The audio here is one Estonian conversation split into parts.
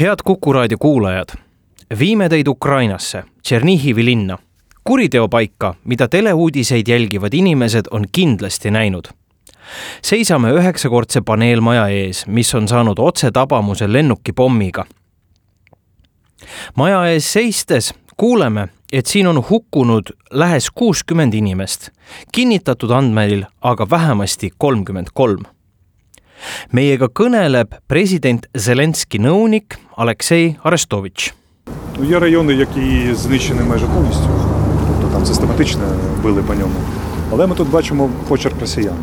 head Kuku raadio kuulajad, viime teid Ukrainasse, Tšernihivi linna, kuriteopaika, mida teleuudiseid jälgivad inimesed on kindlasti näinud. seisame üheksakordse paneelmaja ees, mis on saanud otsetabamuse lennukipommiga. maja ees seistes kuuleme, et siin on hukkunud lähes kuuskümmend inimest, kinnitatud andmeil aga vähemasti kolmkümmend kolm meiega kõneleb president Zelenski nõunik Aleksei Arestovitš. Ну, є райони, які знищені майже повністю, тобто там систематично били по ньому. Але ми тут бачимо почерк росіян.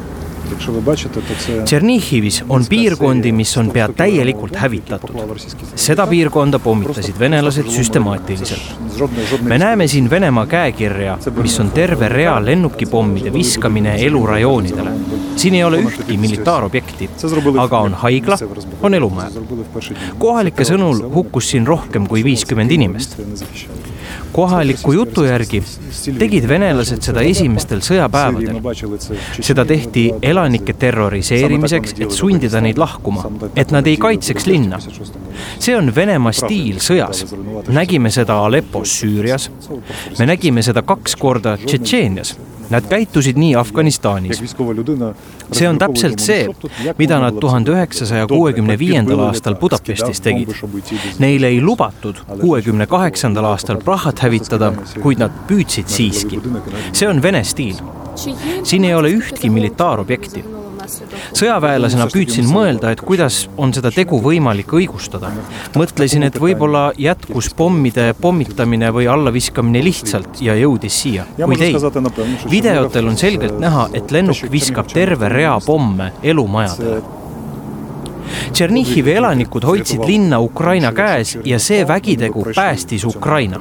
Tšernihivis on piirkondi, mis on pea täielikult hävitatud. seda piirkonda pommitasid venelased süstemaatiliselt. me näeme siin Venemaa käekirja, mis on terve rea lennukipommide viskamine elurajoonidele. siin ei ole ühtki militaarobjekti, aga on haigla, on elumaja. kohalike sõnul hukkus siin rohkem kui viiskümmend inimest kohaliku jutu järgi tegid venelased seda esimestel sõjapäevadel. seda tehti elanike terroriseerimiseks, et sundida neid lahkuma, et nad ei kaitseks linna. see on Venemaa stiil sõjas. nägime seda Aleppos Süürias, me nägime seda kaks korda Tšetšeenias Nad käitusid nii Afganistanis. see on täpselt see, mida nad tuhande üheksasaja kuuekümne viiendal aastal Budapestis tegid. Neile ei lubatud kuuekümne kaheksandal aastal Prahat hävitada, kuid nad püüdsid siiski. see on Vene stiil. siin ei ole ühtki militaarobjekti sõjaväelasena püüdsin mõelda, et kuidas on seda tegu võimalik õigustada. mõtlesin, et võib-olla jätkus pommide pommitamine või allaviskamine lihtsalt ja jõudis siia, kuid ei. videotel on selgelt näha, et lennuk viskab terve rea pomme elumajadele Tšernihivi elanikud hoidsid linna Ukraina käes ja see vägitegu päästis Ukraina.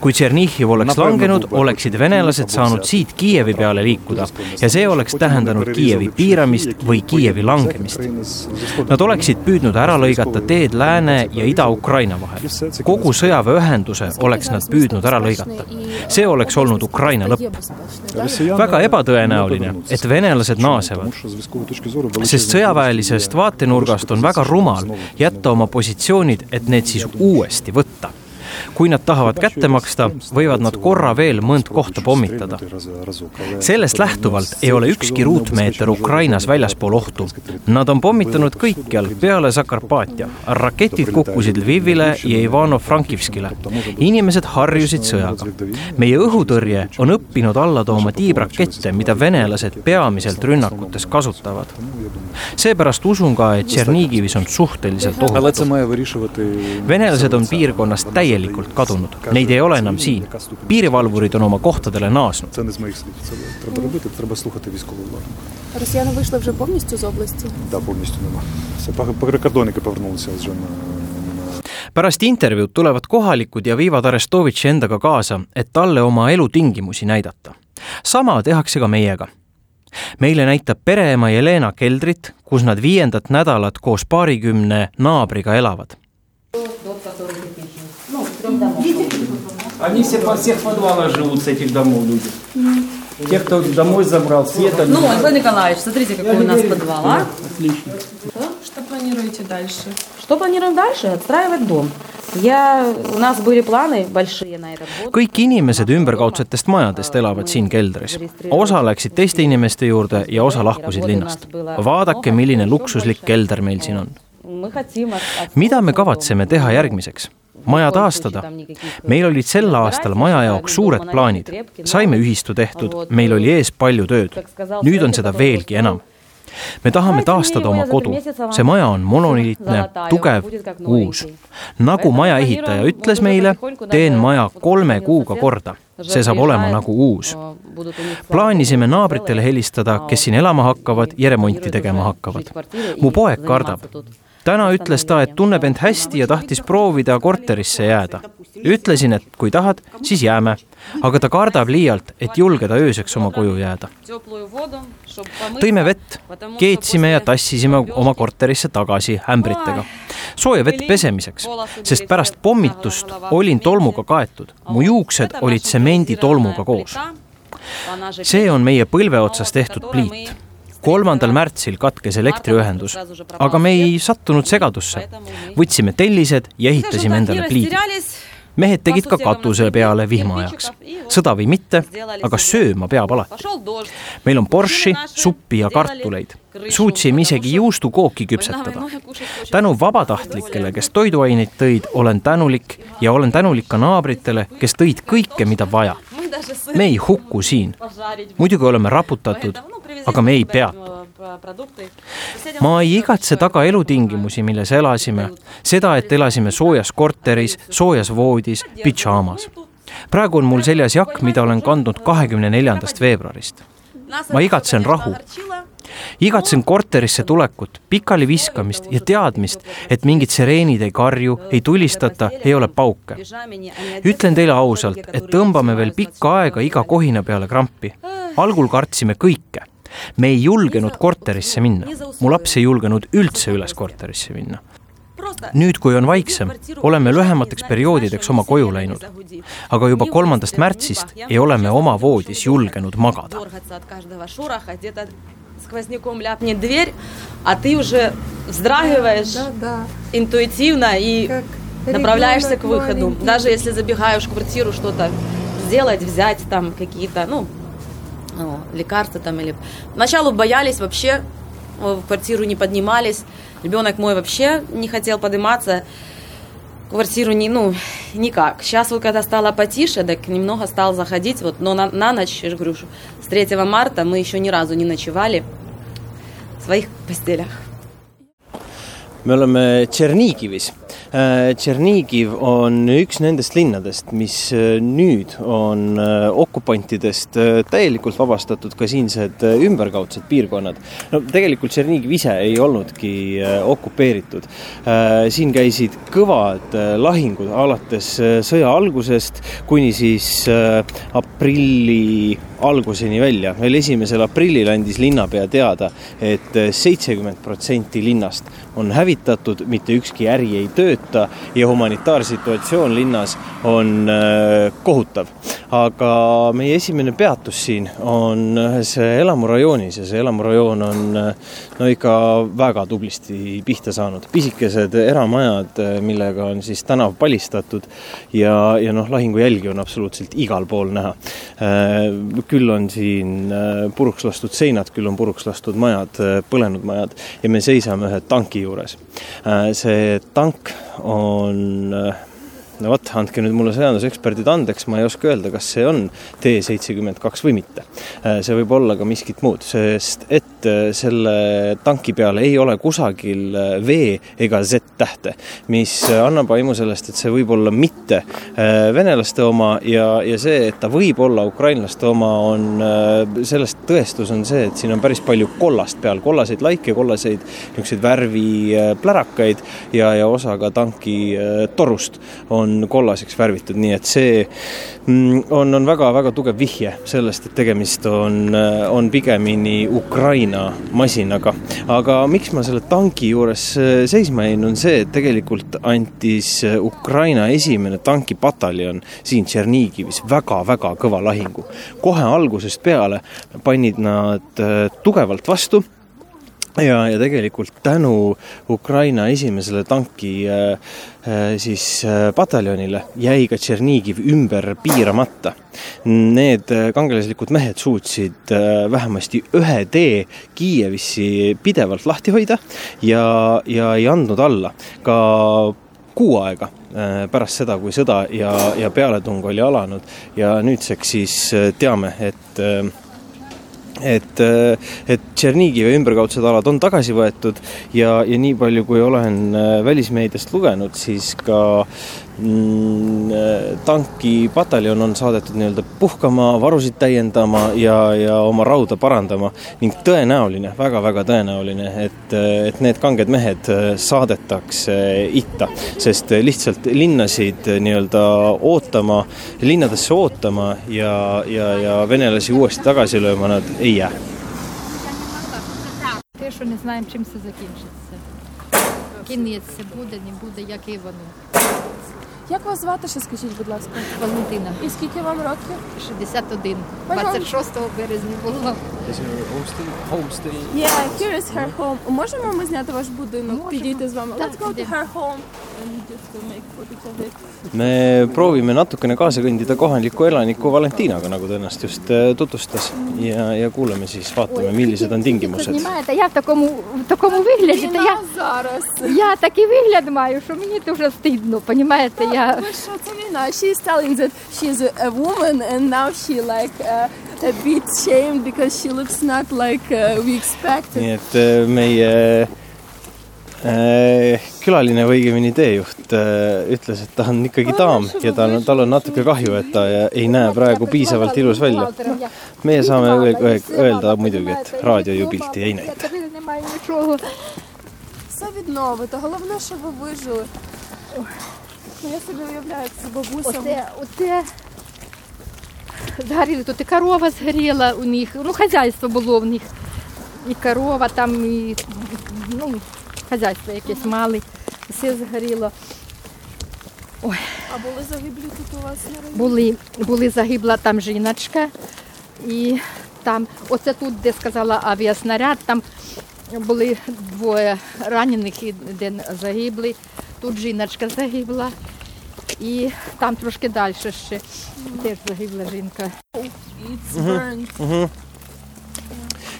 kui Tšernihiv oleks langenud, oleksid venelased saanud siit Kiievi peale liikuda ja see oleks tähendanud Kiievi piiramist või Kiievi langemist. Nad oleksid püüdnud ära lõigata teed Lääne ja Ida-Ukraina vahel. kogu sõjaväeühenduse oleks nad püüdnud ära lõigata. see oleks olnud Ukraina lõpp. väga ebatõenäoline, et venelased naasevad, sest sõjaväelisest vaatenurgast nurgast on väga rumal jätta oma positsioonid, et need siis uuesti võtta kui nad tahavad kätte maksta, võivad nad korra veel mõnd kohta pommitada. sellest lähtuvalt ei ole ükski ruutmeeter Ukrainas väljaspool ohtu. Nad on pommitanud kõikjal peale Zakarpaatia. raketid kukkusid Lvivile ja Ivano-Frankivskile. inimesed harjusid sõjaga. meie õhutõrje on õppinud alla tooma tiibrakette, mida venelased peamiselt rünnakutes kasutavad. seepärast usun ka, et Tšernigivis on suhteliselt ohutu. venelased on piirkonnast täielikult täielikult kadunud, neid ei ole enam siin. piirivalvurid on oma kohtadele naasnud. Росіяни вийшли вже повністю з області? Да, повністю нема. Це прикордонники повернулися вже на pärast intervjuud tulevad kohalikud ja viivad Arestovitši endaga kaasa, et talle oma elutingimusi näidata. sama tehakse ka meiega. meile näitab pereema Jelena keldrit, kus nad viiendat nädalat koos paarikümne naabriga elavad трех домов. Они все во всех подвалах живут с этих домов люди. Те, кто домой забрал, света. Ну, Владимир Николаевич, смотрите, какой у нас подвал, а? Отлично. Что планируете дальше? Что планируем дальше? Отстраивать дом. ja у нас были планы большие на этот год. kõik inimesed ümberkaudsetest majadest elavad siin keldris. osa läksid teiste inimeste juurde ja osa lahkusid linnast. vaadake, milline luksuslik kelder meil siin on. mida me kavatseme teha järgmiseks? Maja taastada. meil olid sel aastal maja jaoks suured plaanid, saime ühistu tehtud, meil oli ees palju tööd. nüüd on seda veelgi enam me tahame taastada oma kodu. see maja on monoliitne, tugev, uus. nagu maja ehitaja ütles meile, teen maja kolme kuuga korda. see saab olema nagu uus. plaanisime naabritele helistada, kes siin elama hakkavad ja remonti tegema hakkavad. mu poeg kardab täna ütles ta, et tunneb end hästi ja tahtis proovida korterisse jääda. ütlesin, et kui tahad, siis jääme, aga ta kardab liialt, et julgeda ööseks oma koju jääda. tõime vett, keetsime ja tassisime oma korterisse tagasi ämbritega. sooja vett pesemiseks, sest pärast pommitust olin tolmuga kaetud, mu juuksed olid tsemenditolmuga koos. see on meie põlve otsas tehtud pliit kolmandal märtsil katkes elektriühendus, aga me ei sattunud segadusse. võtsime tellised ja ehitasime endale pliidi. mehed tegid ka katuse peale vihma ajaks. sõda või mitte, aga sööma peab alati. meil on borši, suppi ja kartuleid. suutsime isegi juustukooki küpsetada. tänu vabatahtlikele, kes toiduaineid tõid, olen tänulik ja olen tänulik ka naabritele, kes tõid kõike, mida vaja. me ei hukku siin. muidugi oleme raputatud, aga me ei peatu. ma ei igatse taga elutingimusi, milles elasime, seda, et elasime soojas korteris, soojas voodis, pidžaamas. praegu on mul seljas jakk, mida olen kandnud kahekümne neljandast veebruarist. ma igatsen rahu. igatsen korterisse tulekut, pikali viskamist ja teadmist, et mingid sireenid ei karju, ei tulistata, ei ole pauke. ütlen teile ausalt, et tõmbame veel pikka aega iga kohina peale krampi. algul kartsime kõike me ei julgenud korterisse minna . mu laps ei julgenud üldse üles korterisse minna . nüüd , kui on vaiksem , oleme lühemateks perioodideks oma koju läinud . aga juba kolmandast märtsist ei ole me oma voodis julgenud magada . Дергаться от каждого шороха, где-то сквозняком ляпнет дверь, а ты уже вздрагиваешь Да, да. интуитивно и Как направляешься ребенок к выходу. маленький. Даже если забегаешь в квартиру что-то сделать, взять там какие-то, ну, ну, лекарства там или... Поначалу боялись вообще, э, в квартиру не поднимались. Ребенок мой вообще не хотел подниматься в квартиру, не, ну, никак. Сейчас вот когда стало потише, так немного стал заходить, вот, но на, на ночь, я же говорю, с 3 марта мы еще ни разу не ночевали в своих постелях. me oleme Tšernigivis. Tšernigiv on üks nendest linnadest, mis äh, nüüd on äh, okupantidest äh, täielikult vabastatud ka siinsed äh, ümberkaudsed piirkonnad. no tegelikult Tšernigiv ise ei olnudki äh, okupeeritud. siin käisid kõvad äh, lahingud alates äh, sõja algusest kuni siis äh, aprilli alguseni välja. veel esimesel aprillil andis linnapea teada et, et seitsekümmend protsenti linnast on hävitatud, mitte ükski äri ei tööta ja humanitaarsituatsioon linnas on äh, kohutav. aga meie esimene peatus siin on ühes elamurajoonis ja see elamurajoon on äh, no ikka väga tublisti pihta saanud. pisikesed eramajad, millega on siis tänav palistatud ja, ja noh, lahingujälgi on absoluutselt igal pool näha. küll on siin äh, puruks lastud seinad, küll on puruks lastud majad, põlenud majad ja me seisame ühe tanki juures. see tank on äh, no vot, andke nüüd mulle sõjanduseksperdid andeks, ma ei oska öelda, kas see on T seitsekümmend kaks või mitte. see võib olla ka miskit muud, sest et äh, selle tanki peal ei ole kusagil äh, V ega Z tähte, mis äh, annab aimu sellest, et see võib olla mitte äh, venelaste oma ja, ja see, et ta võib olla ukrainlaste oma, on, sellest tõestus on see, et siin on päris palju kollast peal, kollaseid laike, kollaseid niisuguseid värviplärakaid ja, ja osa ka tanki äh, torust on kollaseks värvitud, nii et see mm, on, on väga-väga tugev vihje sellest, et tegemist on, on pigemini Ukraina masinaga. aga miks ma selle tanki juures äh, seisma jäin, on see, et tegelikult andis äh, Ukraina esimene tankipataljon siin Tšernigivis väga-väga kõva lahingu. kohe algusest peale panid nad äh, tugevalt vastu. Ja, ja tegelikult tänu Ukraina esimesele tanki äh, äh, siis pataljonile jäi ka Tšernigiv ümber piiramata. Need kangelaslikud mehed suutsid äh, vähemasti ühe tee Kiievisse pidevalt lahti hoida ja, ja ei andnud alla. Ka kuu aega pärast seda, kui sõda ja, ja pealetung oli alanud. Ja nüüdseks siis teame, et et, et Tšernigivi ümberkaudsed alad on tagasi võetud ja, ja nii palju, kui olen äh, välismeediast lugenud, siis ka tankipataljon on saadetud nii-öelda puhkama , varusid täiendama ja , ja oma rauda parandama ning tõenäoline väga,, väga-väga tõenäoline , et , et need kanged mehed äh, saadetakse itta , sest lihtsalt linnasid nii-öelda ootama , linnadesse ootama ja , ja , ja venelasi uuesti tagasi lööma nad ei jää . Те, що не знаємо, чим це закінчиться. Кінець це буде, не буде, як і воно. Як вас звати ще скажіть, будь ласка? Валентина, І скільки вам років? 61. 26 березня було. Yeah, here is her home. Можемо ми зняти ваш будинок, підійти з вами? Let's go to her home and just to make footage of it. me proovime natukene kaasa kõndida kohaliku elaniku Valentinaga , nagu ta ennast just äh, tutvustas ja , ja kuulame siis , vaatame , millised on tingimused . Знімаєте, я в такому, в такому вигляді, то я, Війна зараз. я такий вигляд маю, що мені дуже стидно, понімаєте, я... Ви що, це війна? She is telling that she is a woman and now she like uh, a bit shamed because she looks not like uh, we expected. nii et äh, meie äh, külaline või õigemini teejuht äh, ütles , et ta on ikkagi daam ja tal on , tal on natuke kahju , et ta ei näe praegu piisavalt ilus välja . meie saame öel- öel- öelda muidugi , et raadio ju pilti ei näita . Немає нічого. Все відновити. Головне, щоб ви вижили. Ну, я собі уявляю, як це бабуся. Оце, оце згоріли, тут і корова згоріла у них, ну, хазяйство було в них. І корова там, і, ну, хазяйство якесь мали, все згоріло. А були загиблі тут у вас на районі? Були, були загибла там жіночка, і там, оце тут, де сказала авіаснаряд, там були двоє ранених і один загиблий. Тут жіночка загибла. І там трошки далі ще теж загибла жінка. It's burned.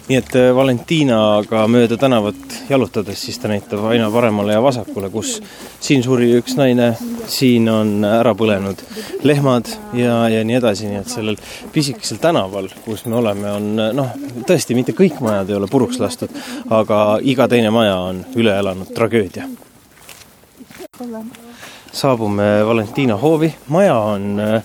Nii et äh, Valentinaga mööda tänavat jalutades, siis ta näitab aina paremale ja vasakule, kus siin suri üks naine, siin on ära põlenud lehmad ja, ja nii edasi, nii et sellel pisikesel tänaval, kus me oleme, on noh, tõesti mitte kõik majad ei ole puruks lastud, aga iga teine maja on üle elanud tragöödia. saabume Valentina hoovi, maja on äh,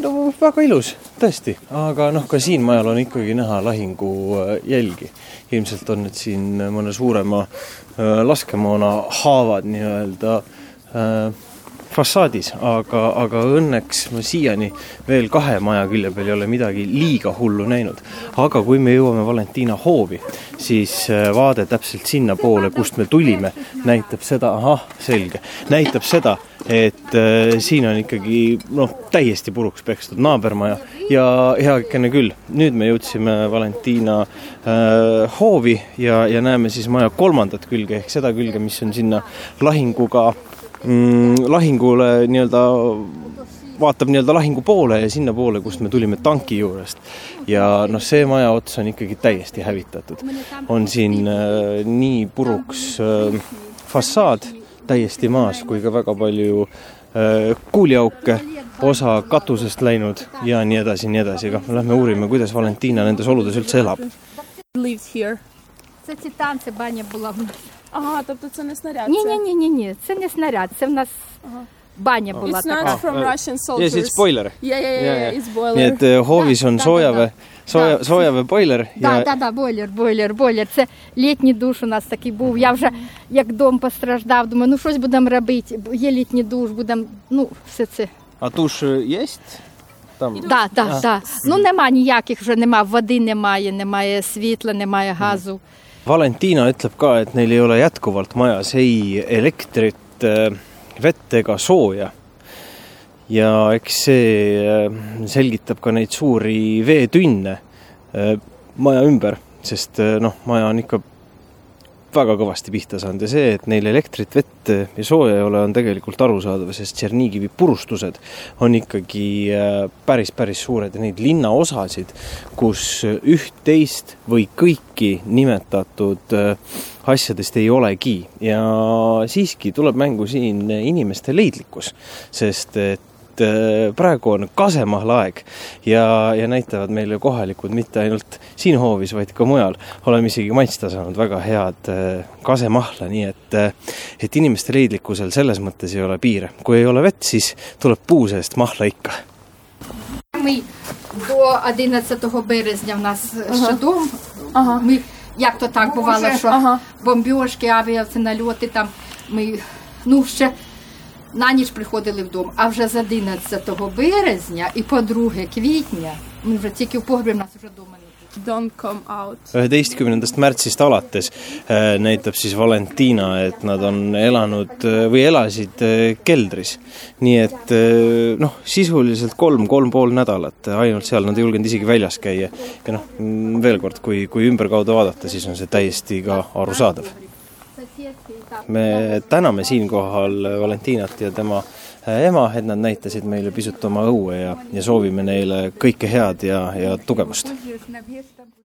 no väga ilus, tõesti, aga noh, ka siin majal on ikkagi näha lahingujälgi. ilmselt on nüüd siin mõne suurema äh, laskemoona haavad nii-öelda äh, fassaadis, aga, aga õnneks ma siiani veel kahe maja külje peal ei ole midagi liiga hullu näinud. aga kui me jõuame Valentina hoovi, siis äh, vaade täpselt sinnapoole, kust me tulime, näitab seda, ahah, selge, näitab seda, et äh, siin on ikkagi noh, täiesti puruks pekstud naabermaja ja heakene küll, nüüd me jõudsime Valentina äh, hoovi ja, ja näeme siis maja kolmandat külge ehk seda külge, mis on sinna lahinguga mm,, lahingule nii-öelda vaatab nii-öelda lahingu poole ja sinnapoole, kust me tulime tanki juurest. ja noh, see maja ots on ikkagi täiesti hävitatud. on siin äh, nii puruks äh, fassaad täiesti maas kui ka väga palju äh, kuuliauke, osa katusest läinud ja nii edasi, nii edasi, aga lähme uurime, kuidas Valentina nendes oludes üldse elab. Lived here. Це титан, це баня була в нас. Ага, тобто це не снаряд. Ні, ні, ні, ні, ні, це не снаряд, це в нас баня була It's not така. from Russian soldiers. ja siis boiler. Yeah, yeah, yeah, yeah, it's boiler. nii et hoovis on soojavee sooja, Da. soojaveeboiler Да, да, да, бойлер, бойлер, бойлер. Це літній душ у нас такий був. Я вже як дом постраждав, думаю, ну щось будемо робити. Є літній душ, будемо, ну, все це. А туш є? Там Да, да, да. Ну нема ніяких вже нема, води немає, немає світла, немає газу. Valentina ütleb ka, et neil ei ole jätkuvalt majas ei elektrit, vett ega sooja. ja eks see äh, selgitab ka neid suuri veetünne äh, maja ümber, sest äh, noh, maja on ikka väga kõvasti pihta saanud ja see, et neil elektrit, vett ja sooja ei ole, on tegelikult arusaadav, sest Tšernigivi purustused on ikkagi äh, päris, päris suured ja neid linnaosasid, kus üht-teist või kõiki nimetatud äh, asjadest ei olegi. Ja siiski tuleb mängu siin inimeste leidlikkus, sest et äh, praegu on kasemahla aeg ja , ja näitavad meile kohalikud mitte ainult siin hoovis , vaid ka mujal . oleme isegi maitsta saanud väga head äh, kasemahla , nii et , et inimeste leidlikkusel selles mõttes ei ole piire . kui ei ole vett , siis tuleb puu seest mahla ikka Ми до 11 березня в нас ще дом. Ага. Ми, як то так бувало, що Ага. бомбьошки, авіаці, нальоти там. Ми ну, ще на ніч приходили вдома. А вже з 11 березня і по 2 квітня, ми вже тільки в погребі в нас вже вдома не було. don't come out. üheteistkümnendast märtsist alates äh, näitab siis Valentina, et nad on elanud äh, või elasid äh, keldris. nii et äh, noh, sisuliselt kolm, kolm pool nädalat ainult seal, nad ei julgenud isegi väljas käia. ja noh, veel kord, kui, kui ümberkaudu vaadata, siis on see täiesti ka arusaadav. me täname siinkohal Valentinat ja tema äh, ema, et nad näitasid meile pisut oma õue ja, ja soovime neile kõike head ja, ja tugevust.